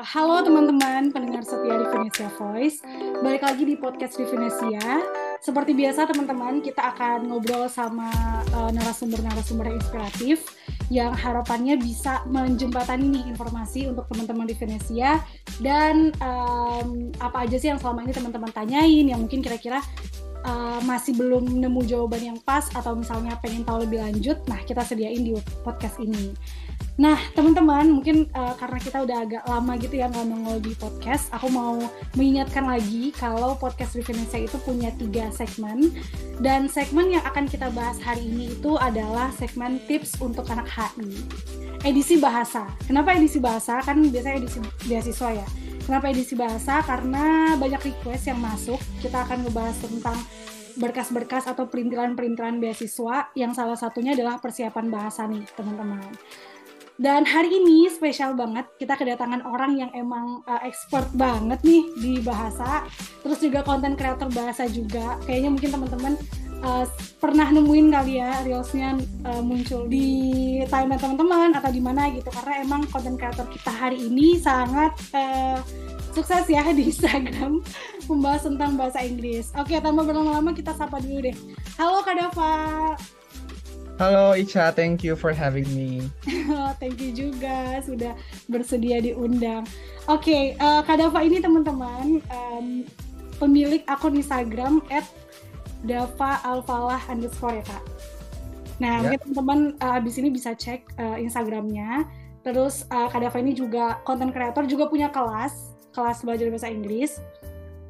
halo teman-teman pendengar setia di Venesia Voice. Balik lagi di podcast di Venesia. Seperti biasa teman-teman, kita akan ngobrol sama uh, narasumber-narasumber yang inspiratif yang harapannya bisa menjembatani nih informasi untuk teman-teman di Venesia dan um, apa aja sih yang selama ini teman-teman tanyain yang mungkin kira-kira uh, masih belum nemu jawaban yang pas atau misalnya pengen tahu lebih lanjut, nah kita sediain di podcast ini. Nah, teman-teman, mungkin uh, karena kita udah agak lama gitu ya nggak nongol di podcast, aku mau mengingatkan lagi kalau podcast Refinansia itu punya tiga segmen. Dan segmen yang akan kita bahas hari ini itu adalah segmen tips untuk anak HI. Edisi bahasa. Kenapa edisi bahasa? Kan biasanya edisi beasiswa ya. Kenapa edisi bahasa? Karena banyak request yang masuk. Kita akan ngebahas tentang berkas-berkas atau perintilan-perintilan beasiswa yang salah satunya adalah persiapan bahasa nih, teman-teman. Dan hari ini spesial banget, kita kedatangan orang yang emang uh, expert banget nih di bahasa, terus juga konten kreator bahasa juga. Kayaknya mungkin teman-teman uh, pernah nemuin kali ya reelsnya uh, muncul di timeline teman-teman atau di mana gitu, karena emang konten kreator kita hari ini sangat uh, sukses ya di Instagram membahas tentang bahasa Inggris. Oke, tanpa berlama-lama kita sapa dulu deh. Halo Kak Dava. Halo Ica, thank you for having me. thank you juga sudah bersedia diundang. Oke, okay, uh, eh, Kak Dava ini teman-teman um, pemilik akun Instagram at Dava Alfalah underscore ya Kak. Nah, yeah. mungkin teman-teman uh, abis ini bisa cek uh, Instagramnya. Terus uh, Kak Dava ini juga konten kreator, juga punya kelas, kelas belajar bahasa Inggris.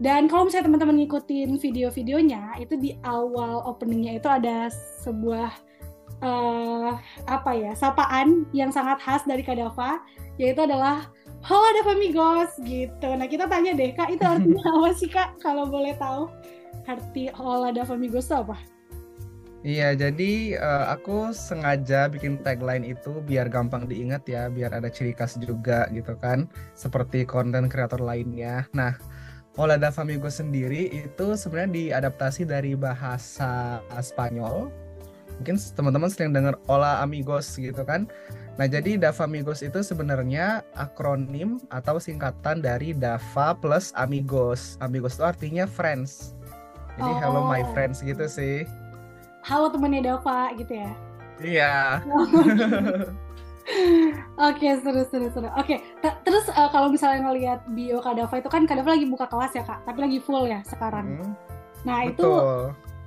Dan kalau misalnya teman-teman ngikutin video-videonya, itu di awal openingnya itu ada sebuah uh, apa ya sapaan yang sangat khas dari Kadava yaitu adalah Halo Dava Migos gitu. Nah kita tanya deh kak itu artinya apa sih kak kalau boleh tahu arti Hola Dava Migos itu apa? Iya, jadi uh, aku sengaja bikin tagline itu biar gampang diingat ya, biar ada ciri khas juga gitu kan, seperti konten kreator lainnya. Nah, Hola Dava Migos sendiri itu sebenarnya diadaptasi dari bahasa Spanyol mungkin teman-teman sering dengar Hola Amigos gitu kan. Nah, jadi Dava Amigos itu sebenarnya akronim atau singkatan dari Dava plus Amigos. Amigos itu artinya friends. Jadi oh. hello my oh. friends gitu sih. Halo temannya Dava gitu ya. Iya. Oke, okay, seru seru seru. Oke, okay. terus uh, kalau misalnya ngelihat bio Kak Dava itu kan Kak Dava lagi buka kelas ya Kak, tapi lagi full ya sekarang. Hmm. Nah, Betul. itu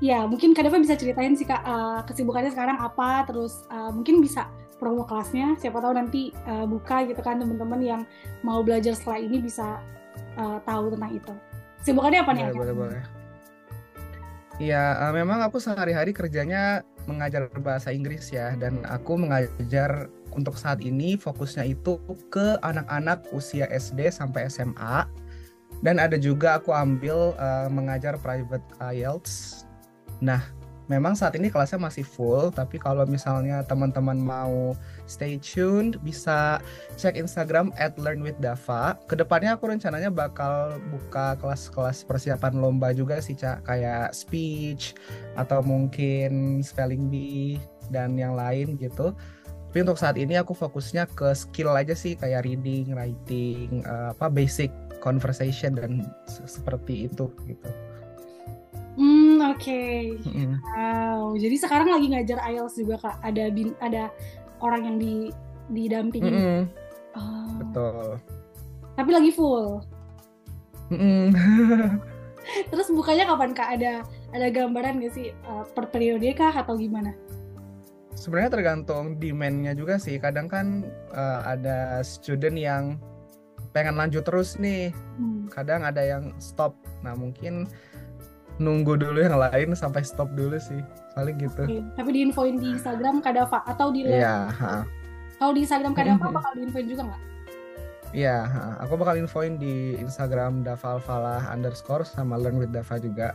Ya, mungkin Kak Deva bisa ceritain sih Kak uh, kesibukannya sekarang apa, terus uh, mungkin bisa promo kelasnya, siapa tahu nanti uh, buka gitu kan teman-teman yang mau belajar setelah ini bisa uh, tahu tentang itu. Kesibukannya apa nih? Boleh, boleh, Iya, uh, memang aku sehari-hari kerjanya mengajar bahasa Inggris ya, dan aku mengajar untuk saat ini fokusnya itu ke anak-anak usia SD sampai SMA. Dan ada juga aku ambil uh, mengajar private IELTS Nah, memang saat ini kelasnya masih full, tapi kalau misalnya teman-teman mau stay tuned, bisa cek Instagram at learnwithdava. Ke depannya aku rencananya bakal buka kelas-kelas persiapan lomba juga sih, Cak. Kayak speech, atau mungkin spelling bee, dan yang lain gitu. Tapi untuk saat ini aku fokusnya ke skill aja sih, kayak reading, writing, uh, apa basic conversation, dan seperti itu gitu. Oke. Okay. Wow. Jadi sekarang lagi ngajar IELTS juga Kak. Ada bin, ada orang yang di didampingi. Mm -hmm. oh. Betul. Tapi lagi full. Mm -hmm. Terus bukanya kapan Kak? Ada ada gambaran gak sih uh, per periode kah atau gimana? Sebenarnya tergantung demand-nya juga sih. Kadang kan uh, ada student yang pengen lanjut terus nih. Hmm. Kadang ada yang stop. Nah, mungkin nunggu dulu yang lain sampai stop dulu sih paling gitu okay. tapi diinfoin di Instagram Kadava atau di Iya kalau di Instagram Kadava mm-hmm. bakal diinfoin juga nggak Iya, aku bakal infoin di Instagram Dava Alfalah underscore sama Learn with Dava juga.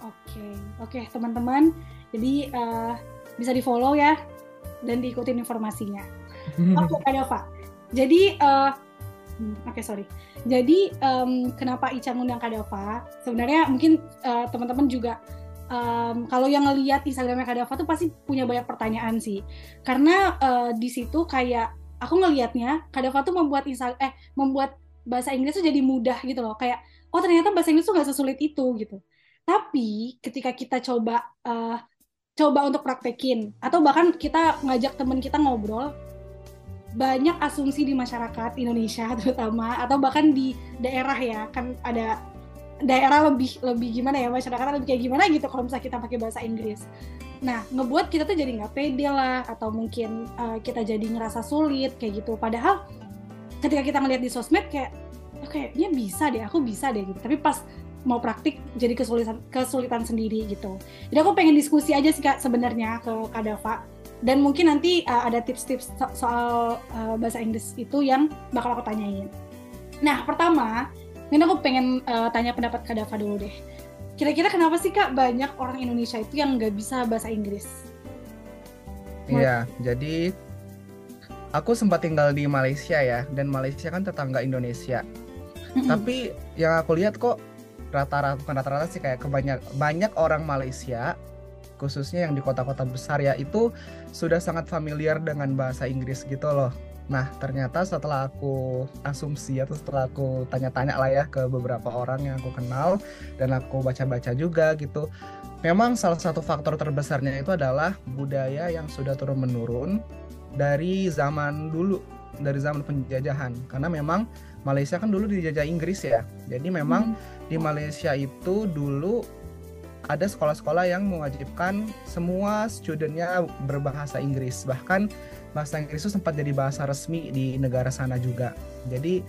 Oke, okay. oke okay, teman-teman. Jadi uh, bisa di follow ya dan diikutin informasinya. Oke, okay, Kak Dava. Jadi uh, Oke okay, sorry. Jadi um, kenapa Ica ngundang Kadava? Sebenarnya mungkin uh, teman-teman juga um, kalau yang ngelihat Instagramnya Kadava tuh pasti punya banyak pertanyaan sih. Karena uh, di situ kayak aku ngelihatnya Kadava tuh membuat Insta eh membuat bahasa Inggris tuh jadi mudah gitu loh kayak oh ternyata bahasa Inggris tuh nggak sesulit itu gitu tapi ketika kita coba uh, coba untuk praktekin atau bahkan kita ngajak temen kita ngobrol banyak asumsi di masyarakat Indonesia terutama atau bahkan di daerah ya kan ada daerah lebih lebih gimana ya masyarakat lebih kayak gimana gitu kalau misalnya kita pakai bahasa Inggris. Nah ngebuat kita tuh jadi nggak pede lah atau mungkin uh, kita jadi ngerasa sulit kayak gitu. Padahal ketika kita ngeliat di sosmed kayak oh, kayaknya bisa deh aku bisa deh gitu. Tapi pas mau praktik jadi kesulitan kesulitan sendiri gitu. Jadi aku pengen diskusi aja sih kak sebenarnya ke Kak Dava dan mungkin nanti uh, ada tips-tips so soal uh, bahasa Inggris itu yang bakal aku tanyain. Nah, pertama, ini aku pengen uh, tanya pendapat Kak Dava dulu deh. Kira-kira kenapa sih Kak banyak orang Indonesia itu yang nggak bisa bahasa Inggris? Iya, jadi aku sempat tinggal di Malaysia ya, dan Malaysia kan tetangga Indonesia. Tapi yang aku lihat kok rata-rata bukan rata-rata sih kayak kebanyak banyak orang Malaysia khususnya yang di kota-kota besar ya itu sudah sangat familiar dengan bahasa Inggris gitu loh. Nah, ternyata setelah aku asumsi atau setelah aku tanya-tanya lah ya ke beberapa orang yang aku kenal dan aku baca-baca juga gitu. Memang salah satu faktor terbesarnya itu adalah budaya yang sudah turun menurun dari zaman dulu, dari zaman penjajahan. Karena memang Malaysia kan dulu dijajah Inggris ya. Jadi memang hmm. di Malaysia itu dulu ada sekolah-sekolah yang mewajibkan semua studentnya berbahasa Inggris. Bahkan bahasa Inggris itu sempat jadi bahasa resmi di negara sana juga. Jadi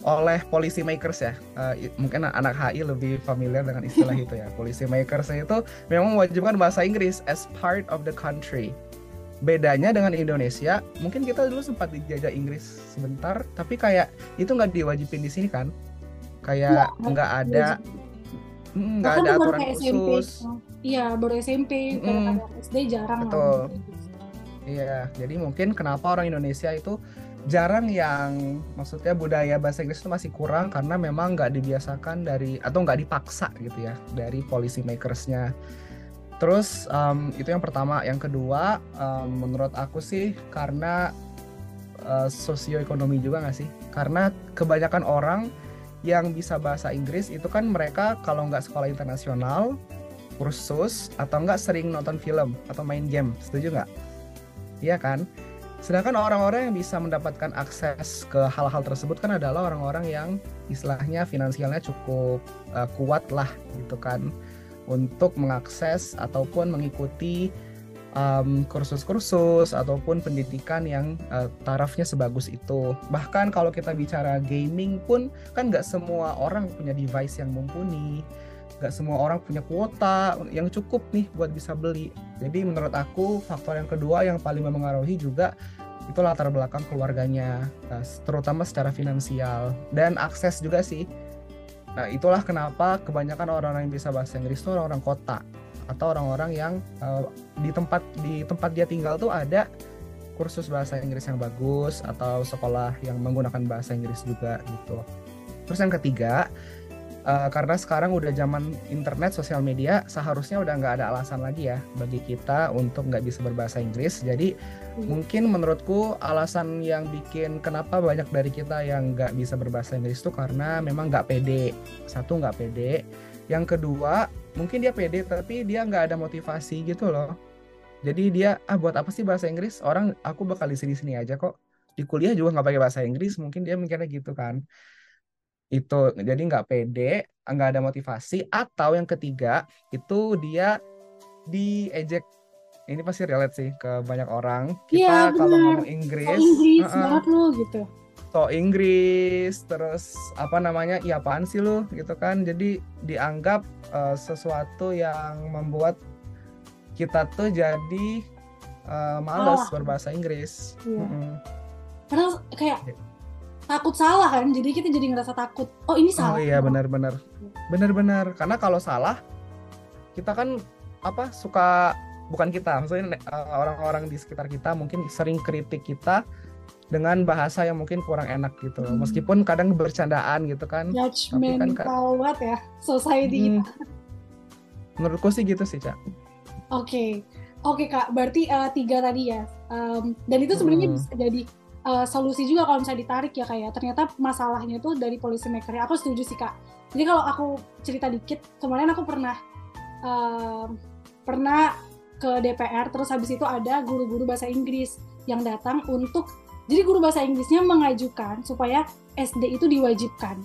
oleh policy makers ya, uh, mungkin anak HI lebih familiar dengan istilah itu ya. Policy makers itu memang mewajibkan bahasa Inggris as part of the country. Bedanya dengan Indonesia, mungkin kita dulu sempat dijajah Inggris sebentar, tapi kayak itu nggak diwajibin di sini kan? Kayak iya, nggak ada Hmm, nggak ada aturan khusus. Iya, baru SMP, mm. SD jarang Betul. Iya, jadi mungkin kenapa orang Indonesia itu jarang yang maksudnya budaya bahasa Inggris itu masih kurang karena memang nggak dibiasakan dari atau nggak dipaksa gitu ya dari policy makersnya. Terus um, itu yang pertama, yang kedua um, menurut aku sih karena uh, sosioekonomi juga nggak sih? Karena kebanyakan orang yang bisa bahasa Inggris itu kan mereka kalau nggak sekolah internasional, kursus, atau nggak sering nonton film atau main game. Setuju nggak? Iya kan? Sedangkan orang-orang yang bisa mendapatkan akses ke hal-hal tersebut kan adalah orang-orang yang istilahnya finansialnya cukup uh, kuat lah gitu kan untuk mengakses ataupun mengikuti um, kursus-kursus ataupun pendidikan yang uh, tarafnya sebagus itu. Bahkan kalau kita bicara gaming pun kan nggak semua orang punya device yang mumpuni, nggak semua orang punya kuota yang cukup nih buat bisa beli. Jadi menurut aku faktor yang kedua yang paling mempengaruhi juga itu latar belakang keluarganya, uh, terutama secara finansial dan akses juga sih. Nah itulah kenapa kebanyakan orang-orang yang bisa bahasa Inggris itu orang-orang kota atau orang-orang yang uh, di tempat di tempat dia tinggal tuh ada kursus bahasa Inggris yang bagus atau sekolah yang menggunakan bahasa Inggris juga gitu. Terus yang ketiga, uh, karena sekarang udah zaman internet, sosial media, seharusnya udah nggak ada alasan lagi ya bagi kita untuk nggak bisa berbahasa Inggris. Jadi hmm. mungkin menurutku alasan yang bikin kenapa banyak dari kita yang nggak bisa berbahasa Inggris itu karena memang nggak pede. Satu nggak pede. Yang kedua mungkin dia pede tapi dia nggak ada motivasi gitu loh. Jadi dia ah buat apa sih bahasa Inggris? Orang aku bakal di sini sini aja kok. Di kuliah juga nggak pakai bahasa Inggris mungkin dia mikirnya gitu kan. Itu jadi nggak pede nggak ada motivasi atau yang ketiga itu dia diejek. Ini pasti relate sih ke banyak orang. Kita ya, kalau ngomong Inggris, Inggris uh -uh, banget lo gitu so Inggris terus apa namanya iya apaan sih lu gitu kan jadi dianggap uh, sesuatu yang membuat kita tuh jadi uh, males oh. berbahasa Inggris iya. mm -hmm. karena kayak iya. takut salah kan jadi kita jadi ngerasa takut oh ini salah oh iya benar-benar benar-benar karena kalau salah kita kan apa suka bukan kita maksudnya eh, orang-orang di sekitar kita mungkin sering kritik kita dengan bahasa yang mungkin kurang enak gitu Hmm. Meskipun kadang bercandaan gitu kan. Judgmental kan, banget ya society hmm, kita. Menurutku sih gitu sih, Cak. Oke. Okay. Oke, okay, Kak. Berarti uh, tiga tadi ya. Um, dan itu sebenarnya hmm. bisa jadi uh, solusi juga kalau misalnya ditarik ya kayak ternyata masalahnya tuh dari policy maker aku setuju sih kak jadi kalau aku cerita dikit kemarin aku pernah uh, pernah ke DPR terus habis itu ada guru-guru bahasa Inggris yang datang untuk jadi guru bahasa Inggrisnya mengajukan supaya SD itu diwajibkan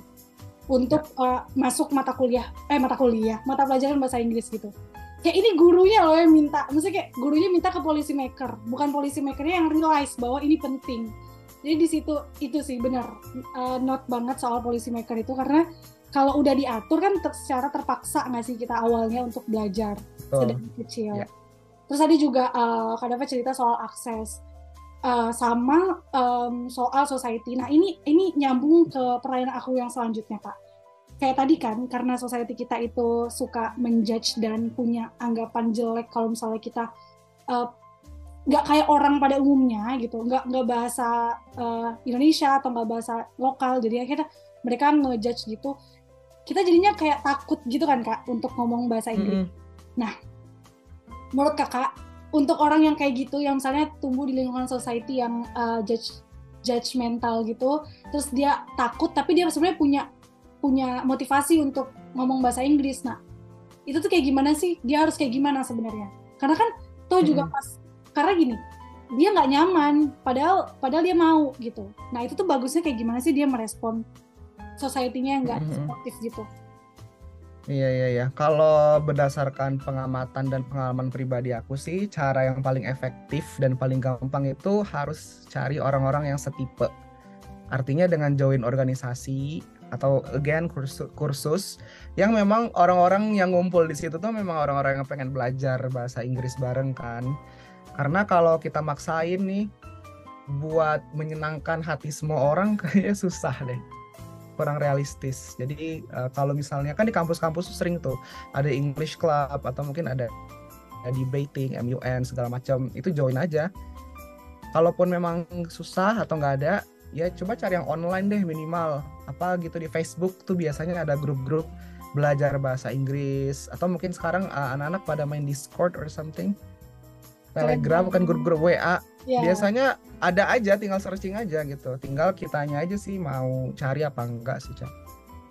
untuk uh, masuk mata kuliah eh mata kuliah mata pelajaran bahasa Inggris gitu. Kayak ini gurunya loh yang minta maksudnya kayak gurunya minta ke policy maker bukan policy makernya yang realize bahwa ini penting. Jadi di situ itu sih benar uh, not banget soal policy maker itu karena kalau udah diatur kan ter secara terpaksa nggak sih kita awalnya untuk belajar oh. sedang kecil. Yeah. terus tadi juga uh, kadang cerita soal akses uh, sama um, soal society. Nah ini ini nyambung ke pertanyaan aku yang selanjutnya Pak. Kayak tadi kan karena society kita itu suka menjudge dan punya anggapan jelek kalau misalnya kita uh, nggak kayak orang pada umumnya gitu, nggak nggak bahasa uh, Indonesia atau nggak bahasa lokal, jadi kita mereka ngejudge gitu. Kita jadinya kayak takut gitu kan kak untuk ngomong bahasa Inggris. Mm -hmm. Nah, menurut kakak untuk orang yang kayak gitu yang misalnya tumbuh di lingkungan society yang uh, judge judgmental gitu terus dia takut tapi dia sebenarnya punya punya motivasi untuk ngomong bahasa Inggris. Nah itu tuh kayak gimana sih? Dia harus kayak gimana sebenarnya? Karena kan tuh juga pas karena gini dia nggak nyaman padahal padahal dia mau gitu. Nah itu tuh bagusnya kayak gimana sih dia merespon society-nya yang nggak sportif gitu Iya iya iya. Kalau berdasarkan pengamatan dan pengalaman pribadi aku sih, cara yang paling efektif dan paling gampang itu harus cari orang-orang yang setipe. Artinya dengan join organisasi atau again kursus, kursus yang memang orang-orang yang ngumpul di situ tuh memang orang-orang yang pengen belajar bahasa Inggris bareng kan. Karena kalau kita maksain nih buat menyenangkan hati semua orang kayaknya susah deh kurang realistis. Jadi uh, kalau misalnya kan di kampus-kampus sering tuh ada English Club atau mungkin ada debating, MUN segala macam itu join aja. Kalaupun memang susah atau nggak ada, ya coba cari yang online deh minimal. Apa gitu di Facebook tuh biasanya ada grup-grup belajar bahasa Inggris atau mungkin sekarang uh, anak-anak pada main Discord or something. Telegram kan grup-grup WA. Yeah. Biasanya ada aja tinggal searching aja gitu tinggal kitanya aja sih mau cari apa enggak sih cak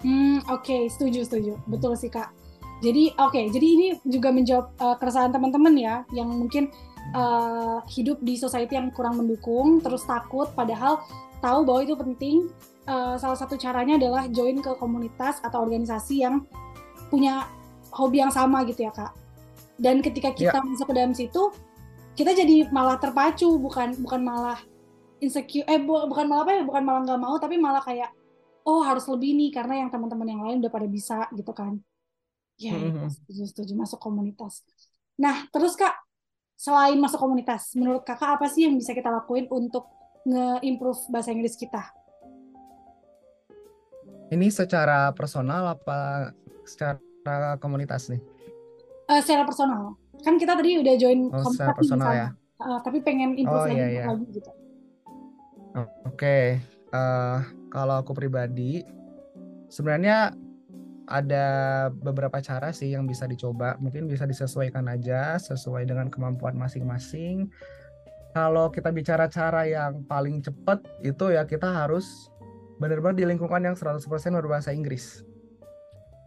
hmm oke okay. setuju setuju betul sih kak jadi oke okay, jadi ini juga menjawab uh, keresahan teman-teman ya yang mungkin uh, hidup di society yang kurang mendukung terus takut padahal tahu bahwa itu penting uh, salah satu caranya adalah join ke komunitas atau organisasi yang punya hobi yang sama gitu ya kak dan ketika kita yeah. masuk ke dalam situ kita jadi malah terpacu bukan bukan malah insecure eh bu, bukan malah apa ya bukan malah nggak mau tapi malah kayak oh harus lebih nih karena yang teman-teman yang lain udah pada bisa gitu kan. Ya mm-hmm. setuju setuju masuk komunitas. Nah terus kak selain masuk komunitas menurut kakak apa sih yang bisa kita lakuin untuk nge-improve bahasa Inggris kita? Ini secara personal apa secara komunitas nih? Uh, secara personal kan kita tadi udah join oh, komunitas personal ya? Uh, tapi pengen improve oh, lagi, iya, iya. lagi gitu. Oke okay. uh, eh, kalau aku pribadi sebenarnya ada beberapa cara sih yang bisa dicoba. Mungkin bisa disesuaikan aja sesuai dengan kemampuan masing-masing. Kalau kita bicara cara yang paling cepat itu ya kita harus benar-benar di lingkungan yang 100% berbahasa Inggris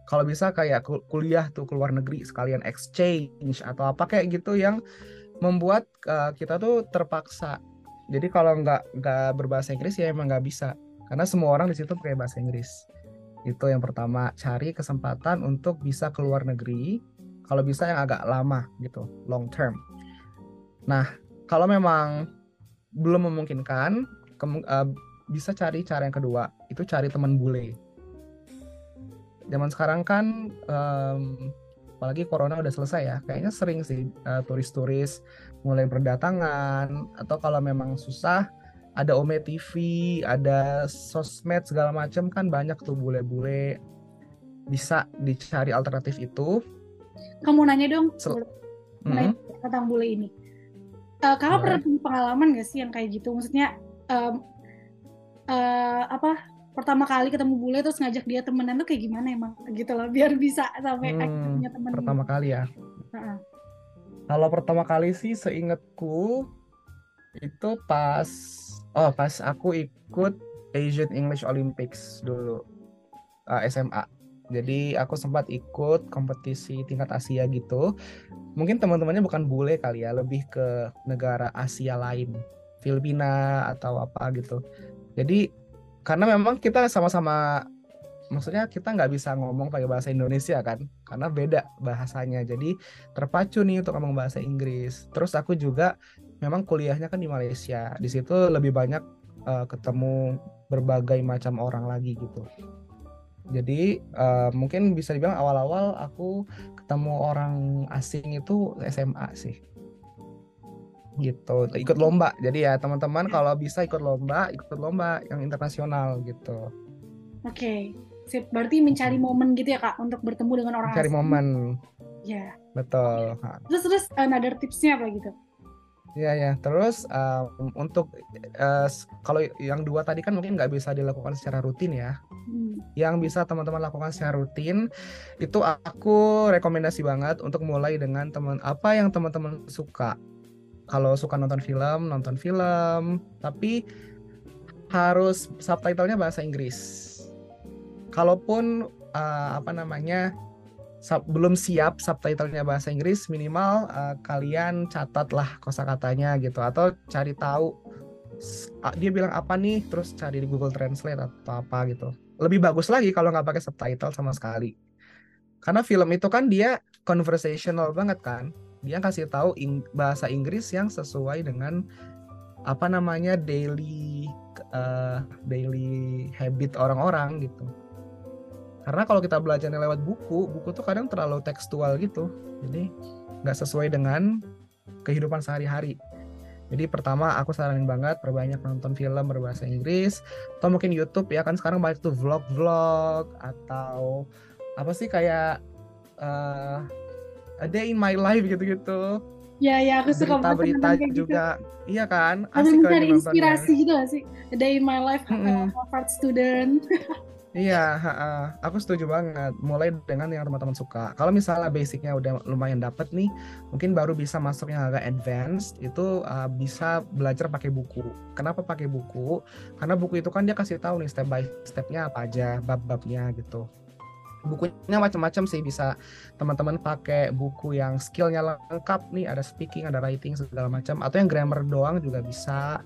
kalau bisa kayak kuliah tuh ke luar negeri sekalian exchange atau apa kayak gitu yang membuat uh, kita tuh terpaksa. Jadi kalau nggak nggak berbahasa Inggris ya emang nggak bisa. Karena semua orang di situ pakai bahasa Inggris. Itu yang pertama cari kesempatan untuk bisa ke luar negeri kalau bisa yang agak lama gitu long term. Nah kalau memang belum memungkinkan uh, bisa cari cara yang kedua itu cari teman bule zaman sekarang kan um, apalagi corona udah selesai ya kayaknya sering sih uh, turis-turis mulai berdatangan atau kalau memang susah ada Ome TV, ada sosmed segala macam kan banyak tuh bule-bule bisa dicari alternatif itu. Kamu nanya dong Sel hmm. tentang bule ini. Uh, kakak pernah punya pengalaman gak sih yang kayak gitu? Maksudnya um, uh, apa pertama kali ketemu bule terus ngajak dia temenan tuh kayak gimana emang gitu loh biar bisa sampai hmm, punya temen pertama kali ya uh-uh. kalau pertama kali sih seingatku itu pas Oh, pas aku ikut Asian English Olympics dulu uh, SMA. Jadi aku sempat ikut kompetisi tingkat Asia gitu. Mungkin teman-temannya bukan bule kali ya, lebih ke negara Asia lain, Filipina atau apa gitu. Jadi karena memang kita sama-sama maksudnya kita nggak bisa ngomong pakai bahasa Indonesia kan karena beda bahasanya. Jadi terpacu nih untuk ngomong bahasa Inggris. Terus aku juga memang kuliahnya kan di Malaysia. Di situ lebih banyak uh, ketemu berbagai macam orang lagi gitu. Jadi uh, mungkin bisa dibilang awal-awal aku ketemu orang asing itu SMA sih gitu. Ikut lomba. Jadi ya teman-teman kalau bisa ikut lomba ikut lomba yang internasional gitu. Oke. Okay. Sip, berarti mencari momen gitu ya kak untuk bertemu dengan orang mencari asing. momen. Ya betul. Terus terus another tipsnya apa gitu? Ya ya, terus um, untuk uh, kalau yang dua tadi kan mungkin nggak bisa dilakukan secara rutin ya. Hmm. Yang bisa teman-teman lakukan secara rutin itu aku rekomendasi banget untuk mulai dengan teman apa yang teman-teman suka. Kalau suka nonton film, nonton film, tapi harus subtitlenya bahasa Inggris. Kalaupun uh, apa namanya belum siap subtitlenya bahasa Inggris minimal uh, kalian catatlah kosakatanya gitu. Atau cari tahu dia bilang apa nih terus cari di Google Translate atau apa gitu. Lebih bagus lagi kalau nggak pakai subtitle sama sekali. Karena film itu kan dia conversational banget kan dia kasih tahu ing bahasa Inggris yang sesuai dengan apa namanya daily uh, daily habit orang-orang gitu. Karena kalau kita belajarnya lewat buku buku tuh kadang terlalu tekstual gitu. Jadi nggak sesuai dengan kehidupan sehari-hari. Jadi pertama aku saranin banget perbanyak nonton film berbahasa Inggris atau mungkin YouTube ya kan sekarang banyak tuh vlog-vlog atau apa sih kayak uh, a day in my life gitu-gitu Ya ya aku suka berita-berita gitu. juga. Gitu. Iya kan? Asik mencari inspirasi gitu gak sih? A day in my life, mm -hmm. Student. Iya, aku setuju banget. Mulai dengan yang teman-teman suka. Kalau misalnya basicnya udah lumayan dapet nih, mungkin baru bisa masuk yang agak advance. Itu uh, bisa belajar pakai buku. Kenapa pakai buku? Karena buku itu kan dia kasih tahu nih step by stepnya apa aja, bab-babnya gitu. Bukunya macam-macam sih. Bisa teman-teman pakai buku yang skillnya lengkap nih, ada speaking, ada writing segala macam, atau yang grammar doang juga bisa.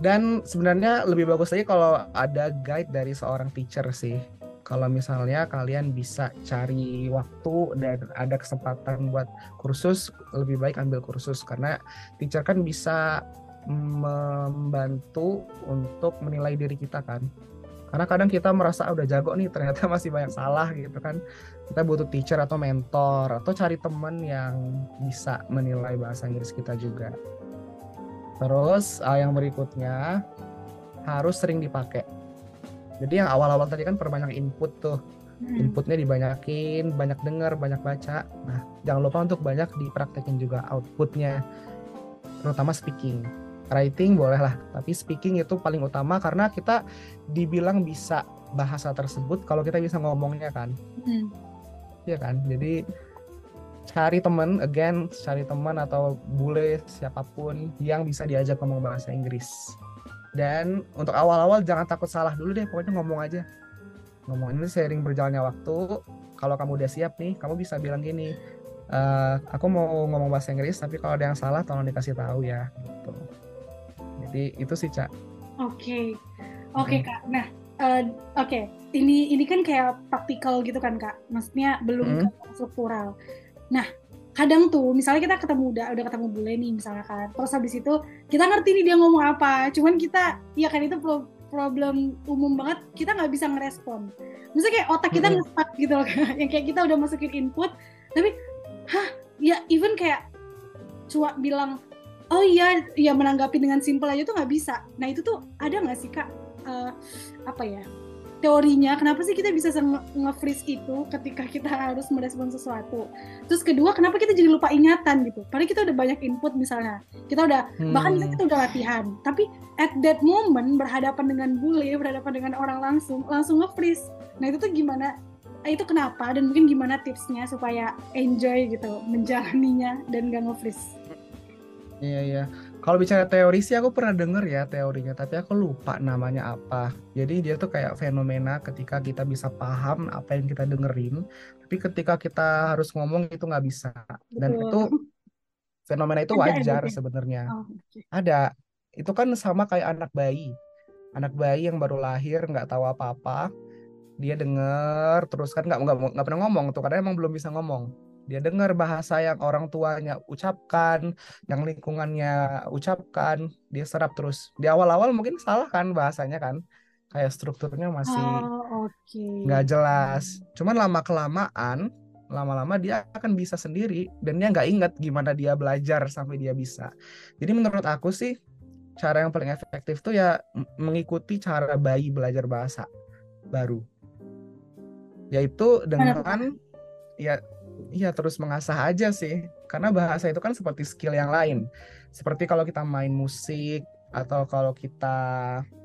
Dan sebenarnya lebih bagus lagi kalau ada guide dari seorang teacher sih. Kalau misalnya kalian bisa cari waktu dan ada kesempatan buat kursus, lebih baik ambil kursus. Karena teacher kan bisa membantu untuk menilai diri kita kan. Karena kadang kita merasa ah, udah jago nih, ternyata masih banyak salah gitu kan. Kita butuh teacher atau mentor atau cari teman yang bisa menilai bahasa Inggris kita juga. Terus uh, yang berikutnya harus sering dipakai. Jadi yang awal-awal tadi kan perbanyak input tuh. Hmm. Inputnya dibanyakin, banyak dengar, banyak baca. Nah, jangan lupa untuk banyak dipraktekin juga outputnya. Terutama speaking. Writing boleh lah, tapi speaking itu paling utama karena kita dibilang bisa bahasa tersebut kalau kita bisa ngomongnya kan. Hmm. Iya kan? Jadi cari teman again cari teman atau bule siapa pun yang bisa diajak ngomong bahasa Inggris dan untuk awal-awal jangan takut salah dulu deh pokoknya ngomong aja ngomong ini sering berjalannya waktu kalau kamu udah siap nih kamu bisa bilang gini e, aku mau ngomong bahasa Inggris tapi kalau ada yang salah tolong dikasih tahu ya gitu jadi itu sih cak. Oke. Okay. oke okay, kak. Nah uh, oke. Okay. ini ini kan kayak praktikal gitu kan kak? Maksudnya belum mm -hmm. struktural. Nah, kadang tuh misalnya kita ketemu udah udah ketemu bule nih misalnya kan. Terus habis itu kita ngerti nih dia ngomong apa. Cuman kita ya kan itu pro problem umum banget. Kita nggak bisa ngerespon. Misalnya kayak otak kita mm -hmm. ngestak gitu loh yang kayak kita udah masukin input tapi hah? Ya even kayak cuma bilang oh iya ya menanggapi dengan simpel aja tuh nggak bisa. Nah itu tuh ada nggak sih kak? Uh, apa ya? Teorinya kenapa sih kita bisa nge-freeze itu ketika kita harus merespon sesuatu? Terus kedua kenapa kita jadi lupa ingatan gitu? Padahal kita udah banyak input misalnya. Kita udah hmm. bahkan kita udah latihan. Tapi at that moment berhadapan dengan bule berhadapan dengan orang langsung langsung nge-freeze. Nah itu tuh gimana? Itu kenapa? Dan mungkin gimana tipsnya supaya enjoy gitu menjalaninya dan gak nge-freeze Iya iya. Kalau bicara teori sih aku pernah denger ya teorinya, tapi aku lupa namanya apa. Jadi dia tuh kayak fenomena ketika kita bisa paham apa yang kita dengerin, tapi ketika kita harus ngomong itu nggak bisa. Dan Betul. itu fenomena itu ya wajar berarti? sebenarnya. Oh. Ada. Itu kan sama kayak anak bayi. Anak bayi yang baru lahir nggak tahu apa-apa, dia denger terus kan nggak nggak nggak pernah ngomong tuh karena emang belum bisa ngomong. Dia dengar bahasa yang orang tuanya ucapkan, yang lingkungannya ucapkan, dia serap terus. Di awal-awal mungkin salah kan bahasanya kan, kayak strukturnya masih Oh, nggak jelas. Cuman lama kelamaan, lama-lama dia akan bisa sendiri dan dia nggak inget gimana dia belajar sampai dia bisa. Jadi menurut aku sih cara yang paling efektif tuh ya mengikuti cara bayi belajar bahasa baru, yaitu dengan ya ya terus mengasah aja sih. Karena bahasa itu kan seperti skill yang lain. Seperti kalau kita main musik atau kalau kita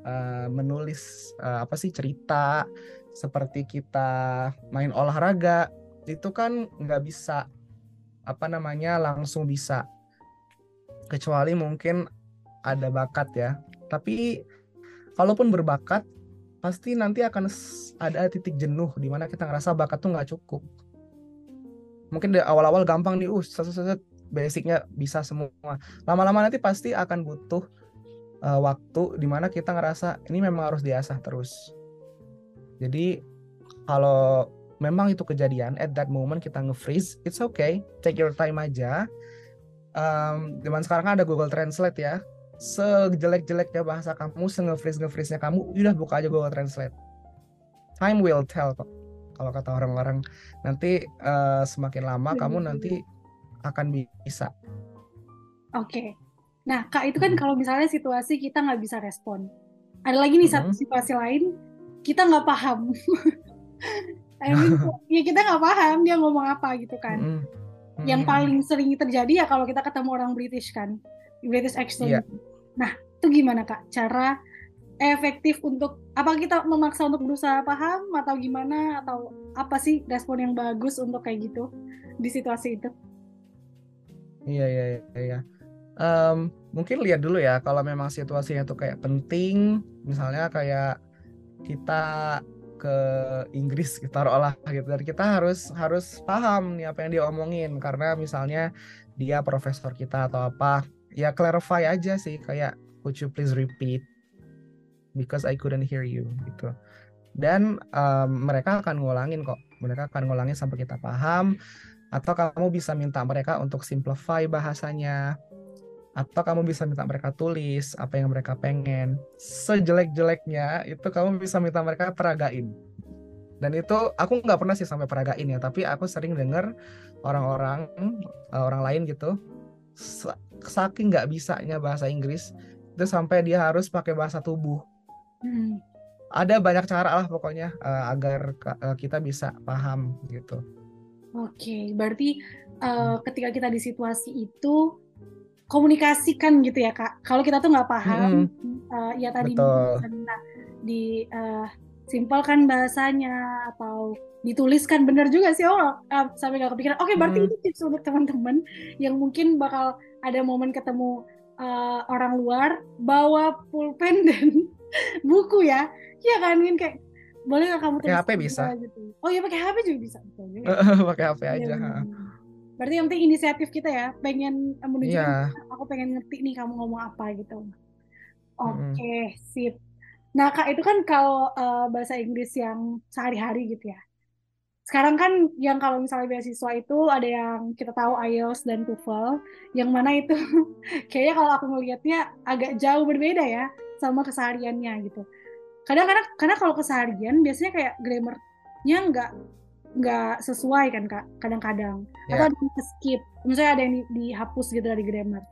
eh, menulis eh, apa sih cerita, seperti kita main olahraga, itu kan nggak bisa apa namanya langsung bisa. Kecuali mungkin ada bakat ya. Tapi kalaupun berbakat, pasti nanti akan ada titik jenuh di mana kita ngerasa bakat tuh nggak cukup. Mungkin di awal-awal gampang nih, uh, set, set, set, basicnya bisa semua. Lama-lama nanti pasti akan butuh uh, waktu di mana kita ngerasa ini memang harus diasah terus. Jadi kalau memang itu kejadian, at that moment kita nge-freeze, it's okay, take your time aja. Um, zaman sekarang kan ada Google Translate ya. Sejelek-jeleknya bahasa kamu, se-nge-freeze nge-freeze-nya kamu, udah buka aja Google Translate. Time will tell kok. Kalau kata orang-orang, nanti uh, semakin lama kamu nanti akan bisa. Oke. Nah, Kak, itu kan Mhm. kalau misalnya situasi kita nggak bisa respon. Ada lagi nih satu Mhm. situasi lain, kita nggak paham. I mean, ya kita nggak paham dia ngomong apa gitu kan. Mhm. Yang Mhm. paling sering terjadi ya kalau kita ketemu orang British kan, British accent. Iya. Nah, itu gimana Kak? Cara efektif untuk apa kita memaksa untuk berusaha paham atau gimana atau apa sih respon yang bagus untuk kayak gitu di situasi itu? Iya iya iya. iya. Em, mungkin lihat dulu ya kalau memang situasinya tuh kayak penting, misalnya kayak kita ke Inggris kita taruhlah gitu dan kita harus harus paham nih apa yang dia omongin karena misalnya dia profesor kita atau apa ya clarify aja sih kayak could you please repeat because I couldn't hear you gitu. Dan em, mereka akan ngulangin kok. Mereka akan ngulangin sampai kita paham. Atau kamu bisa minta mereka untuk simplify bahasanya. Atau kamu bisa minta mereka tulis apa yang mereka pengen. Sejelek-jeleknya itu kamu bisa minta mereka peragain. Dan itu aku nggak pernah sih sampai peragain ya. Tapi aku sering dengar orang-orang eh, orang lain gitu sa- saking nggak bisanya bahasa Inggris itu sampai dia harus pakai bahasa tubuh Hmm. ada banyak cara lah pokoknya eh, agar eh, kita bisa paham gitu Oke, berarti eh, ketika kita di situasi itu komunikasikan gitu ya kak. Kalau kita tuh nggak paham, eh, ya tadi Betul. minta di eh, simpelkan bahasanya atau dituliskan bener juga sih. Oh, eh, sampai nggak kepikiran. Oke, berarti Hmm. itu tips untuk teman-teman yang mungkin bakal ada momen ketemu eh, orang luar, bawa pulpen dan buku ya. Iya kan, Win kayak boleh nggak kamu tulis HP bisa. gitu. Oh iya pakai HP juga bisa. Betul juga. pakai HP Iya, aja bener. Berarti yang penting inisiatif kita ya, pengen menunjukkan iya aku pengen ngerti nih kamu ngomong apa gitu. Oke, sip. Nah, Kak, itu kan kalau eh, bahasa Inggris yang sehari-hari gitu ya. Sekarang kan yang kalau misalnya beasiswa itu ada yang kita tahu IELTS dan TOEFL, yang mana itu kayaknya kalau aku ngelihatnya agak jauh berbeda ya sama kesehariannya gitu. Kadang-kadang karena kalau keseharian biasanya kayak grammarnya nggak nggak sesuai kan Kak, kadang-kadang. Atau Ya. ada yang skip, misalnya ada yang di- dihapus gitu dari grammar.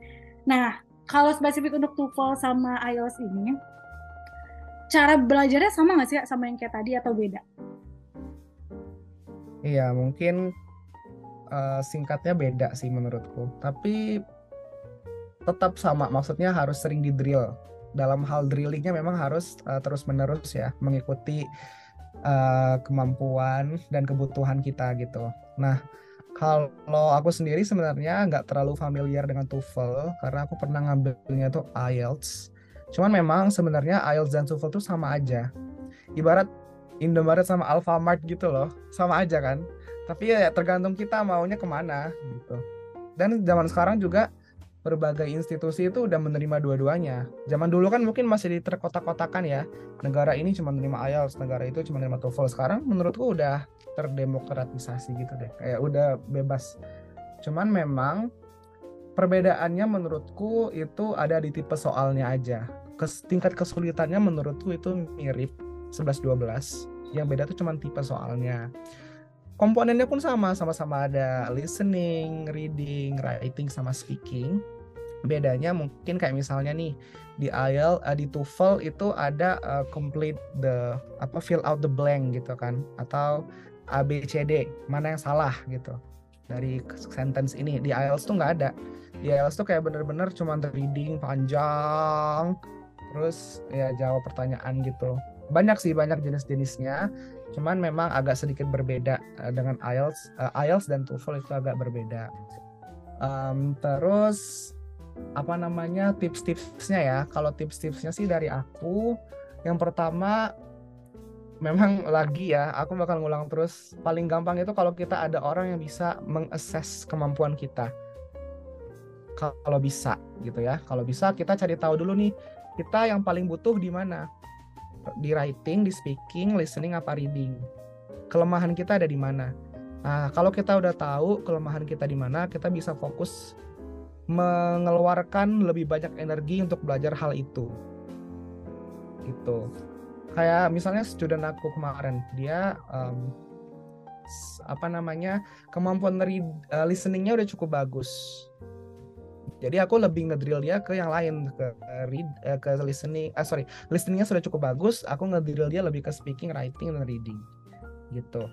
Nah, kalau spesifik untuk TOEFL sama IELTS ini, cara belajarnya sama nggak sih Kak, sama yang kayak tadi atau beda? Iya, mungkin eh, singkatnya beda sih menurutku. Tapi tetap sama, maksudnya harus sering di drill. Dalam hal drillingnya memang harus eh, terus-menerus ya, mengikuti eh, kemampuan dan kebutuhan kita gitu. Nah, Kalau aku sendiri sebenarnya nggak terlalu familiar dengan TOEFL karena aku pernah ngambilnya tuh IELTS. Cuman memang sebenarnya IELTS dan TOEFL tuh sama aja. Ibarat Indomaret sama Alfamart gitu loh, sama aja kan. Tapi ya tergantung kita maunya ke mana gitu. Dan zaman sekarang juga berbagai institusi itu udah menerima dua-duanya. Zaman dulu kan mungkin masih di terkotak-kotakan ya. Negara ini cuma menerima IELTS, negara itu cuma menerima TOEFL. Sekarang menurutku udah terdemokratisasi gitu deh kayak udah bebas cuman memang perbedaannya menurutku itu ada di tipe soalnya aja Kes, tingkat kesulitannya menurutku itu mirip 11-12 yang beda tuh cuma tipe soalnya komponennya pun sama sama-sama ada listening, reading, writing sama speaking bedanya mungkin kayak misalnya nih di IELTS uh, di TOEFL itu ada uh, complete the apa fill out the blank gitu kan atau A B C D mana yang salah gitu dari sentence ini. Di IELTS tuh nggak ada. Di IELTS tuh kayak bener-bener cuma reading panjang terus ya jawab pertanyaan gitu. Banyak sih banyak jenis-jenisnya cuman memang agak sedikit berbeda uh, dengan IELTS uh, IELTS dan TOEFL itu agak berbeda. Um, terus apa namanya tips-tipsnya ya kalau tips-tipsnya sih dari aku yang pertama memang lagi ya, aku bakal ngulang terus. Paling gampang itu kalau kita ada orang yang bisa mengakses kemampuan kita. Kalau bisa gitu ya. Kalau bisa kita cari tahu dulu nih, kita yang paling butuh di mana? Di writing, di speaking, listening apa reading. Kelemahan kita ada di mana? Nah, kalau kita udah tahu kelemahan kita di mana, kita bisa fokus mengeluarkan lebih banyak energi untuk belajar hal itu. Gitu. Kayak misalnya student aku kemarin dia um, apa namanya kemampuan uh, listeningnya udah cukup bagus. Jadi aku lebih ngedrill dia ke yang lain ke read uh, ke listening uh, sorry listeningnya sudah cukup bagus aku ngedrill dia lebih ke speaking writing dan reading. Gitu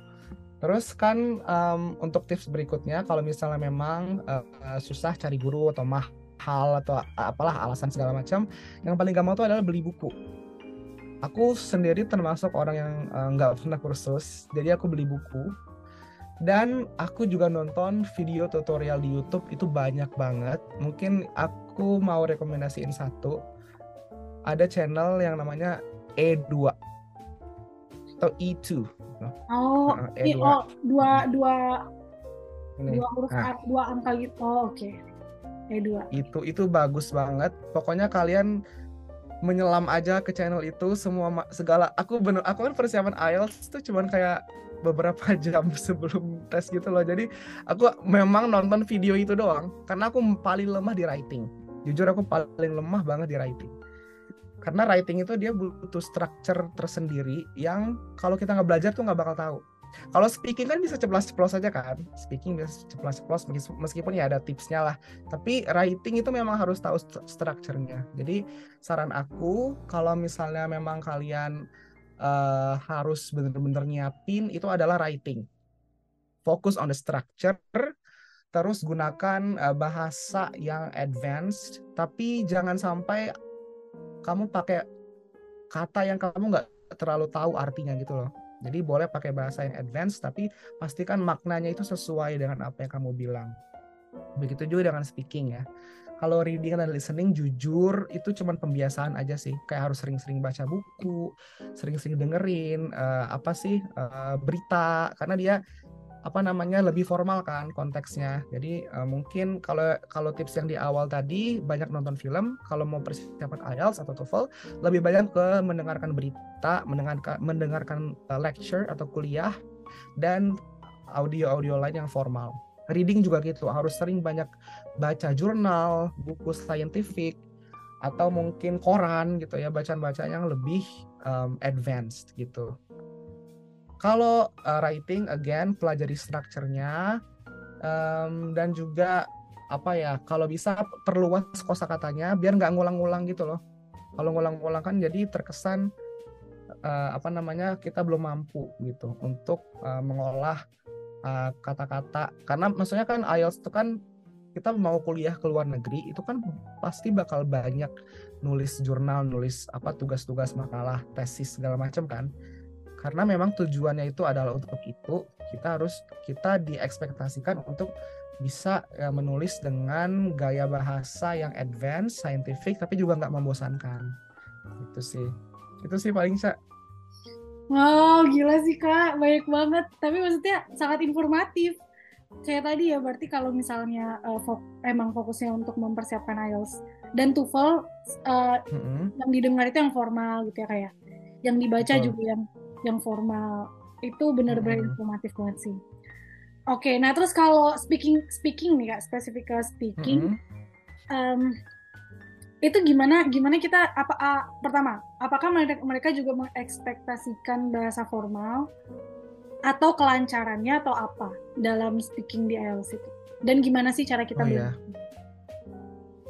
terus kan um, untuk tips berikutnya kalau misalnya memang uh, susah cari guru atau mahal atau apalah alasan segala macam yang paling gampang itu adalah beli buku. Aku sendiri termasuk orang yang eh, nggak uh, pernah kursus jadi aku beli buku. Dan aku juga nonton video tutorial di YouTube itu banyak banget. Mungkin aku mau rekomendasiin satu. Ada channel yang namanya E2 atau E2 oh uh, E2 oh, dua dua Ini. dua huruf nah. dua angka gitu. Oh, oke. Okay. E2 itu itu bagus banget. Pokoknya kalian menyelam aja ke channel itu semua segala. Aku bener aku kan persiapan IELTS tuh cuman kayak beberapa jam sebelum tes gitu loh. Jadi aku memang nonton video itu doang karena aku paling lemah di writing. Jujur aku paling lemah banget di writing karena writing itu dia butuh structure tersendiri yang kalau kita nggak belajar tuh nggak bakal tahu kalau speaking kan bisa ceplos-ceplos saja kan. Speaking bisa ceplos-ceplos meskipun ya ada tipsnya lah. Tapi writing itu memang harus tahu strukturnya. Jadi saran aku kalau misalnya memang kalian uh, harus benar-benar nyiapin itu adalah writing. Fokus on the structure terus gunakan uh, bahasa yang advanced tapi jangan sampai kamu pakai kata yang kamu nggak terlalu tahu artinya gitu loh jadi boleh pakai bahasa yang advance tapi pastikan maknanya itu sesuai dengan apa yang kamu bilang. Begitu juga dengan speaking ya. Kalau reading dan listening jujur itu cuma pembiasaan aja sih. Kayak harus sering-sering baca buku, sering-sering dengerin uh, apa sih uh, berita karena dia apa namanya lebih formal kan konteksnya. Jadi uh, mungkin kalau kalau tips yang di awal tadi banyak nonton film, kalau mau persiapan IELTS atau TOEFL lebih banyak ke mendengarkan berita, mendengarkan mendengarkan uh, lecture atau kuliah dan audio-audio lain yang formal. Reading juga gitu, harus sering banyak baca jurnal, buku scientific atau mungkin koran gitu ya, bacaan-bacaan yang lebih um, advanced gitu. Kalau uh, writing again pelajari strukturnya um, dan juga apa ya kalau bisa perluas kosakatanya biar nggak ngulang-ngulang gitu loh. Kalau ngulang-ngulang kan jadi terkesan uh, apa namanya kita belum mampu gitu untuk uh, mengolah kata-kata uh, karena maksudnya kan IELTS itu kan kita mau kuliah ke luar negeri itu kan pasti bakal banyak nulis jurnal, nulis apa tugas-tugas makalah, tesis segala macam kan karena memang tujuannya itu adalah untuk itu kita harus kita diekspektasikan untuk bisa ya, menulis dengan gaya bahasa yang advance, scientific, tapi juga nggak membosankan. Itu sih. Itu sih paling sa. Wow, gila sih kak, banyak banget. Tapi maksudnya sangat informatif. Kayak tadi ya, berarti kalau misalnya uh, fok emang fokusnya untuk mempersiapkan IELTS dan TOEFL, uh, mm -hmm. yang didengar itu yang formal gitu ya kayak. Yang dibaca oh. juga yang yang formal. Itu benar-benar mm -hmm. informatif banget sih. Oke, okay, nah terus kalau speaking speaking nih kak, spesifik ke speaking, mm -hmm. um, itu gimana gimana kita apa uh, pertama, apakah mereka mereka juga mengekspektasikan bahasa formal atau kelancarannya atau apa dalam speaking di IELTS itu? Dan gimana sih cara kita oh, iya.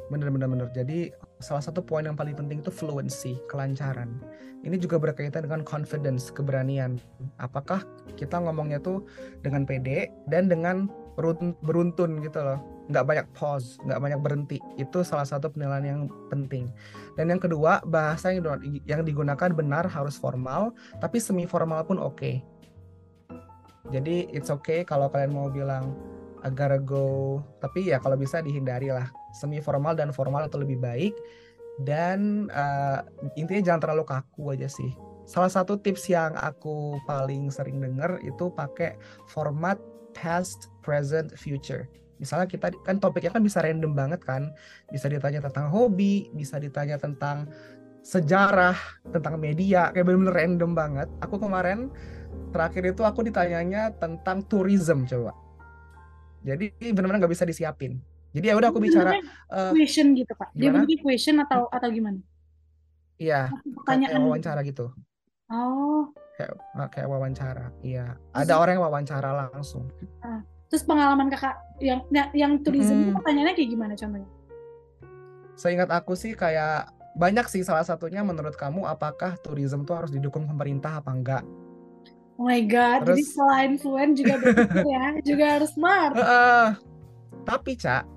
Bener bener bener. Jadi salah satu poin yang paling penting itu fluency, kelancaran ini juga berkaitan dengan confidence, keberanian. Apakah kita ngomongnya tuh dengan pede dan dengan beruntun gitu loh. Nggak banyak pause, nggak banyak berhenti. Itu salah satu penilaian yang penting. Dan yang kedua, bahasa yang, digunakan benar harus formal, tapi semi formal pun oke. Okay. Jadi it's okay kalau kalian mau bilang agar go, tapi ya kalau bisa dihindari lah. Semi formal dan formal itu lebih baik. Dan uh, intinya jangan terlalu kaku aja sih. Salah satu tips yang aku paling sering dengar itu pakai format past present future. Misalnya kita kan topiknya kan bisa random banget kan. Bisa ditanya tentang hobi bisa ditanya tentang sejarah tentang media kayak bener-bener random banget. Aku kemarin terakhir itu aku ditanyanya tentang tourism coba. Jadi benar-benar nggak bisa disiapin jadi ya udah aku bicara uh, question gitu pak. Dia bentuknya question atau atau gimana? Iya. Kayak wawancara gitu. Oh. Kayak kayak wawancara. Iya. Ada orang yang wawancara langsung. Ah. Terus pengalaman kakak yang yang tourism hmm. itu pertanyaannya kayak gimana contohnya? Seingat aku sih kayak banyak sih salah satunya menurut kamu apakah tourism tuh harus didukung pemerintah apa enggak? Oh my god, Terus, jadi selain fluent juga ya, juga harus smart. Uh, uh, tapi cak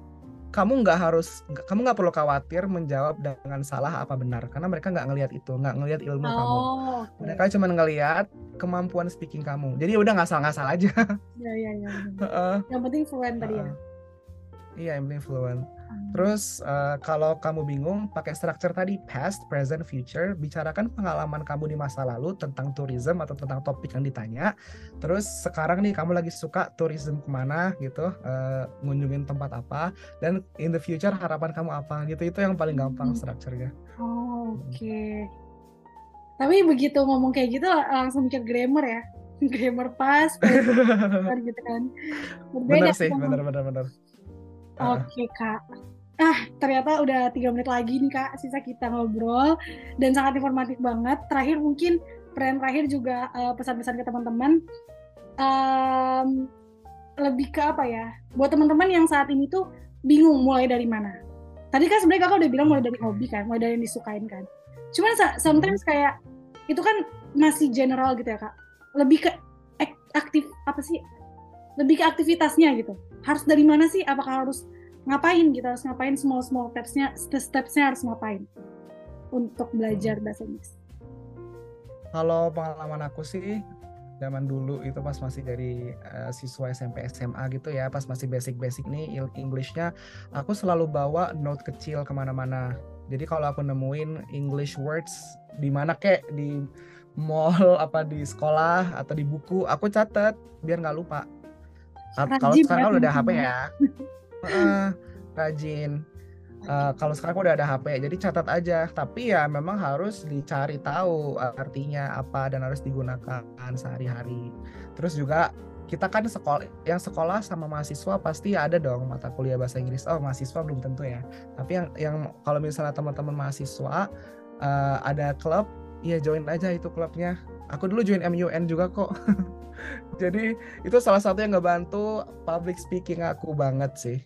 kamu nggak harus kamu nggak perlu khawatir menjawab dengan salah apa benar karena mereka nggak ngelihat itu nggak ngelihat ilmu oh, kamu okay. mereka cuma ngelihat kemampuan speaking kamu. Jadi udah nggak salah nggak salah aja. Ya ya ya yang penting fluent tadi ya? Iya yang penting fluent Terus uh, kalau kamu bingung pakai structure tadi past, present, future, bicarakan pengalaman kamu di masa lalu tentang tourism atau tentang topik yang ditanya. Terus sekarang nih kamu lagi suka tourism ke mana gitu, uh, ngunjungin tempat apa, dan in the future harapan kamu apa gitu. Itu yang paling gampang hmm. strukturnya. Oh, Oke. Okay. Tapi begitu ngomong kayak gitu langsung mikir grammar ya. grammar pas, gitu kan. Berbeda bener sih, bener bener bener. Oke okay, kak. Ah, ternyata udah tiga menit lagi nih kak, sisa kita ngobrol dan sangat informatif banget. Terakhir mungkin peran terakhir juga uh, pesan-pesan ke teman-teman. Um, lebih ke apa ya? Buat teman-teman yang saat ini tuh bingung mulai dari mana. Tadi kan sebenarnya kakak udah bilang mulai dari hobi kan, mulai dari yang disukain kan. Cuman sometimes hmm. kayak itu kan masih general gitu ya kak. Lebih ke aktif apa sih? Lebih ke aktivitasnya gitu. Harus dari mana sih? Apakah harus ngapain gitu? Harus ngapain small small stepsnya stepsnya harus ngapain untuk belajar bahasa Inggris? Kalau pengalaman aku sih zaman dulu itu pas masih dari uh, siswa SMP SMA gitu ya pas masih basic-basic nih Englishnya aku selalu bawa note kecil ke mana-mana. Jadi kalau aku nemuin English words di mana kek? Di mall apa di sekolah atau di buku aku catat biar nggak lupa kalau sekarang udah HP ya? Uh, rajin. Uh, kalau sekarang udah ada HP jadi catat aja. Tapi ya memang harus dicari tahu artinya apa dan harus digunakan sehari-hari. Terus juga kita kan sekolah yang sekolah sama mahasiswa pasti ada dong mata kuliah bahasa Inggris. Oh mahasiswa belum tentu ya. Tapi yang yang kalau misalnya teman-teman mahasiswa uh, ada klub ya join aja itu klubnya. Aku dulu join MUN juga kok jadi itu salah satu yang ngebantu public speaking aku banget sih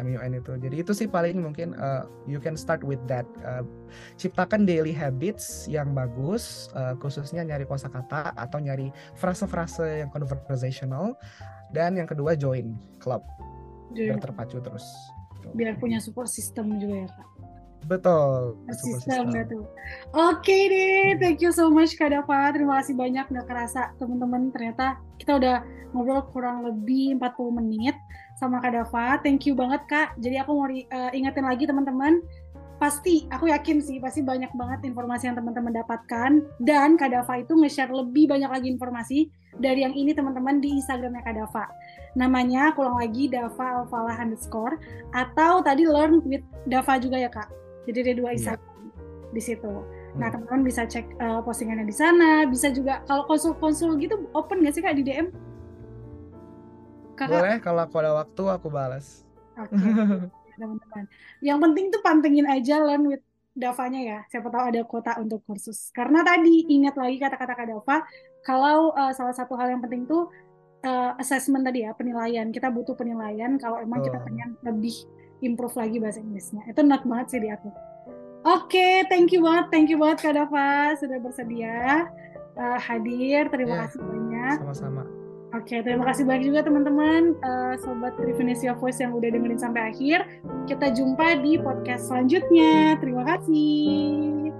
MUN itu. Jadi itu sih paling mungkin uh, you can start with that. Uh, ciptakan daily habits yang bagus, uh, khususnya nyari kosakata atau nyari frase-frase yang conversational. Dan yang kedua join club biar terpacu terus. Biar punya support system juga ya kak. Betul. Sistem tuh. Oke okay deh, thank you so much Kak Dava. Terima kasih banyak nggak kerasa teman-teman ternyata kita udah ngobrol kurang lebih 40 menit sama Kak Dava. Thank you banget Kak. Jadi aku mau uh, ingetin lagi teman-teman pasti aku yakin sih pasti banyak banget informasi yang teman-teman dapatkan dan Kak Dava itu nge-share lebih banyak lagi informasi dari yang ini teman-teman di Instagramnya Kak Dava. Namanya aku ulang lagi Dava Alfalah underscore atau tadi learn with Dava juga ya Kak. Jadi ada dua iya. Instagram yeah. di situ. Nah hmm. teman-teman bisa cek uh, postingannya di sana. Bisa juga kalau konsul-konsul gitu open nggak sih Kak di DM? Kakak? Boleh kalau aku ada waktu aku balas. Oke. Okay. teman-teman. Yang penting tuh pantengin aja learn with Davanya ya. Siapa tahu ada kuota untuk kursus. Karena tadi ingat lagi kata-kata Kak Dava, kalau uh, salah satu hal yang penting tuh uh, assessment tadi ya, penilaian. Kita butuh penilaian kalau emang oh. kita pengen lebih improve lagi bahasa Inggrisnya. Itu enak banget sih di aku. Oke, okay, thank you banget, thank you banget Kak Dava sudah bersedia uh, hadir. Terima yeah, kasih banyak. Sama-sama. Oke, terima kasih banyak juga teman-teman uh, sobat Trivenesia Voice yang udah dengerin sampai akhir. Kita jumpa di podcast selanjutnya. Terima kasih.